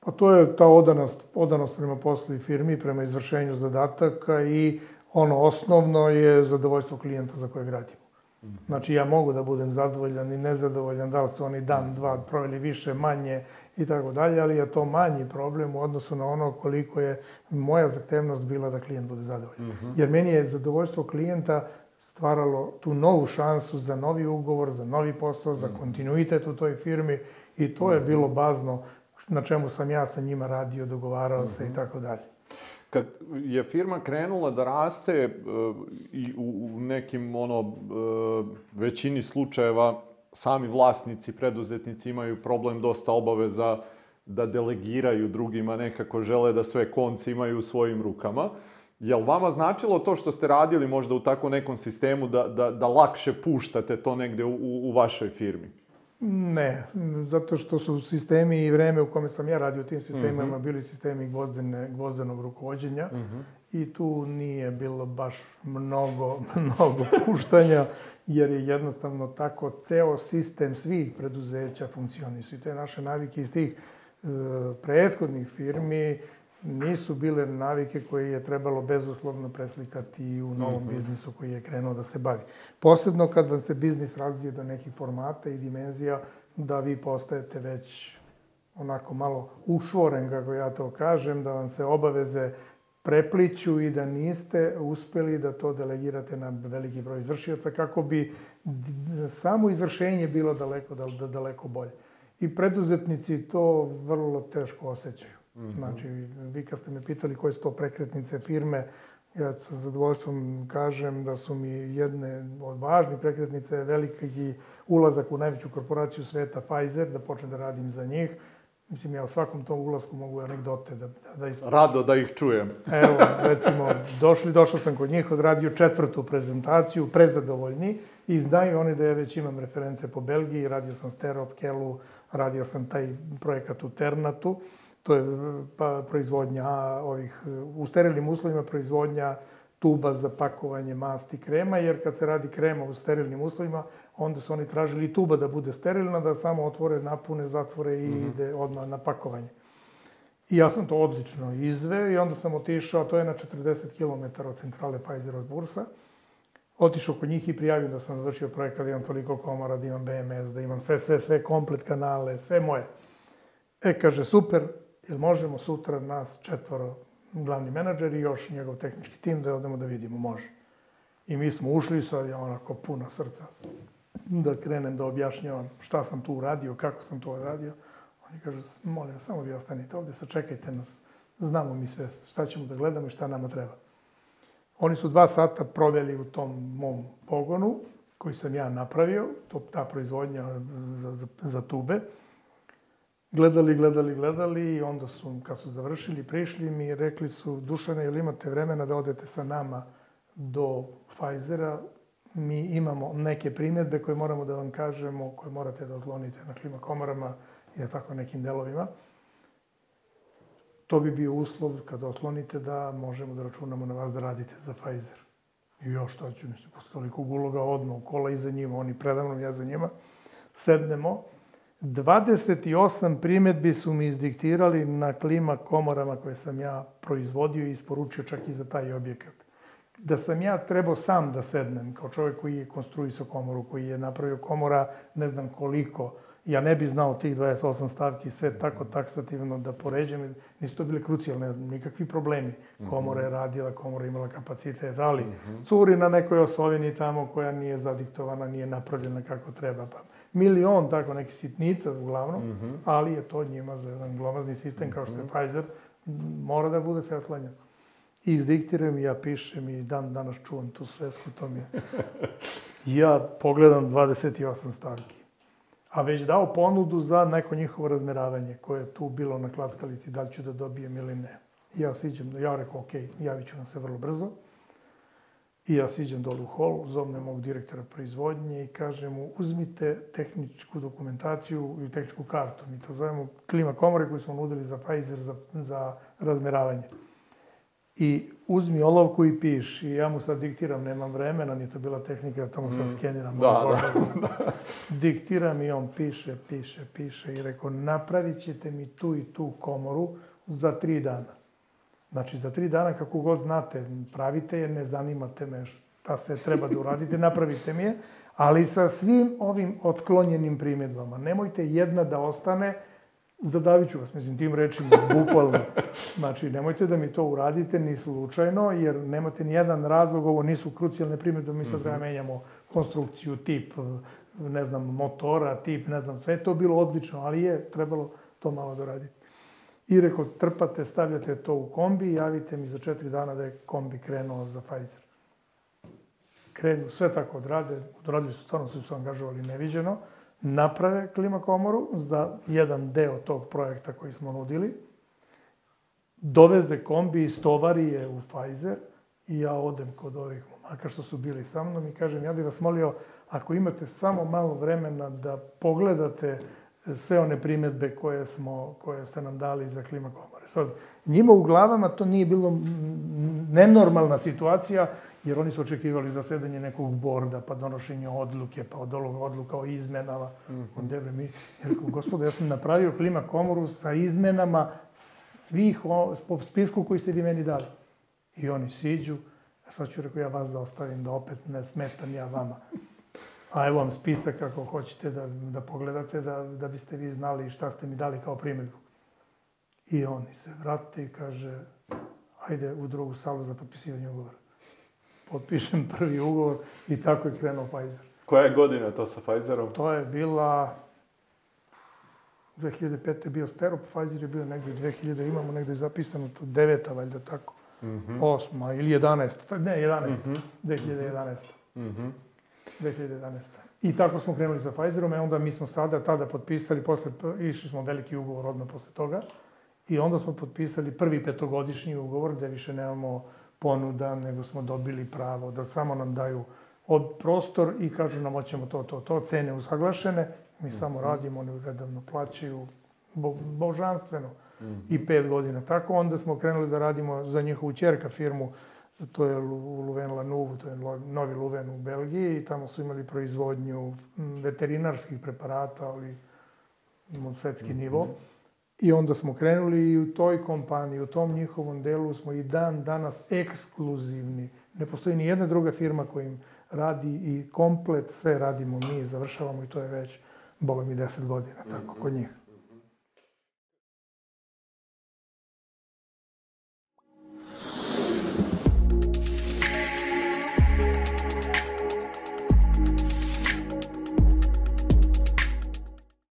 Pa to je ta odanost, odanost prema poslu i firmi, prema izvršenju zadataka i ono osnovno je zadovoljstvo klijenta za kojeg radimo. Znači ja mogu da budem zadovoljan i nezadovoljan, da li su oni dan, dva proveli više, manje i tako dalje, ali je to manji problem u odnosu na ono koliko je moja zahtevnost bila da klijent bude zadovoljan. Mm -hmm. Jer meni je zadovoljstvo klijenta stvaralo tu novu šansu za novi ugovor, za novi posao, za kontinuitet u toj firmi i to je bilo bazno na čemu sam ja sa njima radio, dogovarao se i mhm. tako dalje. Kad je firma krenula da raste uh, i u, nekim ono uh, većini slučajeva sami vlasnici, preduzetnici imaju problem dosta obaveza da delegiraju drugima, nekako žele da sve konci imaju u svojim rukama. Jel vama značilo to što ste radili možda u tako nekom sistemu da, da, da lakše puštate to negde u, u vašoj firmi? Ne, zato što su sistemi i vreme u kome sam ja radio u tim sistemima mm -hmm. bili sistemi gvozdene, gvozdenog rukovodđenja mm -hmm. i tu nije bilo baš mnogo, *laughs* mnogo puštanja, jer je jednostavno tako ceo sistem svih preduzeća funkcionisu. I te naše navike iz tih e, prethodnih firmi nisu bile navike koje je trebalo bezuslovno preslikati u novom mm -hmm. biznisu koji je krenuo da se bavi. Posebno kad vam se biznis razvije do nekih formata i dimenzija, da vi postajete već onako malo ušvoren, kako ja to kažem, da vam se obaveze prepliću i da niste uspeli da to delegirate na veliki broj izvršioca kako bi samo izvršenje bilo daleko, daleko bolje. I preduzetnici to vrlo teško osjećaju. Mm -hmm. Znači, vi kad ste me pitali koje su to prekretnice firme, ja sa zadovoljstvom kažem da su mi jedne od važnih prekretnice veliki ulazak u najveću korporaciju sveta Pfizer, da počnem da radim za njih. Mislim, ja u svakom tom ulasku mogu anegdote da, da, da ispravim. Rado da ih čujem. *laughs* Evo, recimo, došli, došao sam kod njih, odradio četvrtu prezentaciju, prezadovoljni, i znaju oni da ja već imam reference po Belgiji, radio sam Sterop, Kelu, radio sam taj projekat u Ternatu, to je pa, proizvodnja ovih, u sterilnim uslovima proizvodnja tuba za pakovanje masti krema, jer kad se radi krema u sterilnim uslovima, onda su oni tražili tuba da bude sterilna, da samo otvore, napune, zatvore i mm -hmm. ide odmah na pakovanje. I ja sam to odlično izveo i onda sam otišao, to je na 40 km od centrale Pfizer od Bursa, otišao kod njih i prijavio da sam završio projekat, da imam toliko komora, da imam BMS, da imam sve, sve, sve komplet kanale, sve moje. E, kaže, super, jel možemo sutra nas četvoro glavni menadžer i još njegov tehnički tim da odemo da vidimo, može. I mi smo ušli, je onako puno srca da krenem da objašnjavam šta sam tu uradio, kako sam to uradio. Oni kažu, molim, samo vi ostanite ovde, sačekajte nas, znamo mi sve, šta ćemo da gledamo i šta nama treba. Oni su dva sata proveli u tom mom pogonu, koji sam ja napravio, to, ta proizvodnja za, za, za tube gledali, gledali, gledali i onda su, kad su završili, prišli mi i rekli su, Dušane, ili imate vremena da odete sa nama do Pfizera? Mi imamo neke primjedbe koje moramo da vam kažemo, koje morate da odklonite na klima komorama i na tako nekim delovima. To bi bio uslov kada otklonite da možemo da računamo na vas da radite za Pfizer. I još što ću, mislim, posle tolikog uloga odmah u kola iza njima, oni predavnom, ja za njima, sednemo 28 primetbi su mi izdiktirali na klima komorama koje sam ja proizvodio i isporučio čak i za taj objekat. Da sam ja trebao sam da sednem, kao čovjek koji je konstruisao komoru, koji je napravio komora ne znam koliko, ja ne bi znao tih 28 stavki sve tako taksativno da poređem, nisu to bile krucijalne, nikakvi problemi. Komora je radila, komora imala kapacitet, ali curi na nekoj osovini tamo koja nije zadiktovana, nije napravljena kako treba, pa milion tako nekih sitnica uglavnom, ali je to njima za jedan glomazni sistem kao što je mhm. Pfizer, mora da bude sve otklanjeno. I izdiktirujem i ja pišem i dan danas čuvam tu svesku, to mi je. ja pogledam 28 stavki. A već dao ponudu za neko njihovo razmeravanje koje je tu bilo na klackalici, da li ću da dobijem ili ne. I ja siđem, ja rekao, ok, javit ću vam se vrlo brzo. I ja siđem dole u hol, zovnem mog direktora proizvodnje i kažem mu uzmite tehničku dokumentaciju i tehničku kartu. Mi to zovemo klima komore koju smo nudili za Pfizer za, za razmeravanje. I uzmi olovku i piši. I ja mu sad diktiram, nemam vremena, ni to bila tehnika, to mu sad Mm. skeniram. Da, Ovo, *laughs* da. Diktiram i on piše, piše, piše i rekao, napravit ćete mi tu i tu komoru za tri dana. Znači, za tri dana, kako god znate, pravite je, ne zanimate me šta sve treba da uradite, *laughs* napravite mi je, ali sa svim ovim otklonjenim primjedbama. Nemojte jedna da ostane, zadavit ću vas, mislim, tim rečima, *laughs* bukvalno. Znači, nemojte da mi to uradite ni slučajno, jer nemate ni jedan razlog, ovo nisu krucijalne primjedbe, mi sad treba menjamo konstrukciju, tip, ne znam, motora, tip, ne znam, sve je to bilo odlično, ali je trebalo to malo doraditi. I rekao, trpate, stavljate to u kombi i javite mi za četiri dana da je kombi krenuo za Pfizer. Krenu, sve tako odrade, odradili su, stvarno su se angažovali neviđeno, naprave klima komoru za jedan deo tog projekta koji smo nudili, doveze kombi iz Tovarije u Pfizer i ja odem kod ovih momaka što su bili sa mnom i kažem, ja bih vas molio, ako imate samo malo vremena da pogledate sve one primjedbe koje, smo, koje ste nam dali za klima komore. Sad, njima u glavama to nije bilo nenormalna situacija, jer oni su očekivali zasedanje nekog borda, pa donošenje odluke, pa od ovoga odluka o izmenama. On deve mi, *laughs* ja rekao, gospodo, ja sam napravio klima komoru sa izmenama svih o, po spisku koji ste vi meni dali. I oni siđu, a sad ću rekao ja vas da ostavim, da opet ne smetam ja vama. A evo vam spisak ako hoćete da, da pogledate, da, da biste vi znali šta ste mi dali kao primjedbu. I oni se vrate i kaže, ajde u drugu salu za potpisivanje ugovora. Potpišem *laughs* prvi ugovor i tako je krenuo Pfizer. Koja je godina to sa Pfizerom? To je bila 2005. je bio Sterop, Pfizer je bio negdje 2000, imamo negdje zapisano to deveta, valjda tako. Osma ili 11, ne 11, 2011. Mhm. 2011. I tako smo krenuli sa Pfizerom, i onda mi smo sada tada potpisali, posle, išli smo veliki ugovor odmah posle toga, i onda smo potpisali prvi petogodišnji ugovor gde više nemamo ponuda, nego smo dobili pravo da samo nam daju od prostor i kažu nam hoćemo to, to, to, cene usaglašene, mi samo radimo, oni redovno plaćaju, bo, božanstveno, i pet godina. Tako onda smo krenuli da radimo za njihovu čerka firmu, to je Luven Lanuvu, to je novi Luven u Belgiji i tamo su imali proizvodnju veterinarskih preparata, ali imamo svetski nivo. I onda smo krenuli i u toj kompaniji, u tom njihovom delu smo i dan danas ekskluzivni. Ne postoji ni jedna druga firma koja im radi i komplet sve radimo mi, završavamo i to je već, boga mi, deset godina, tako, kod njih.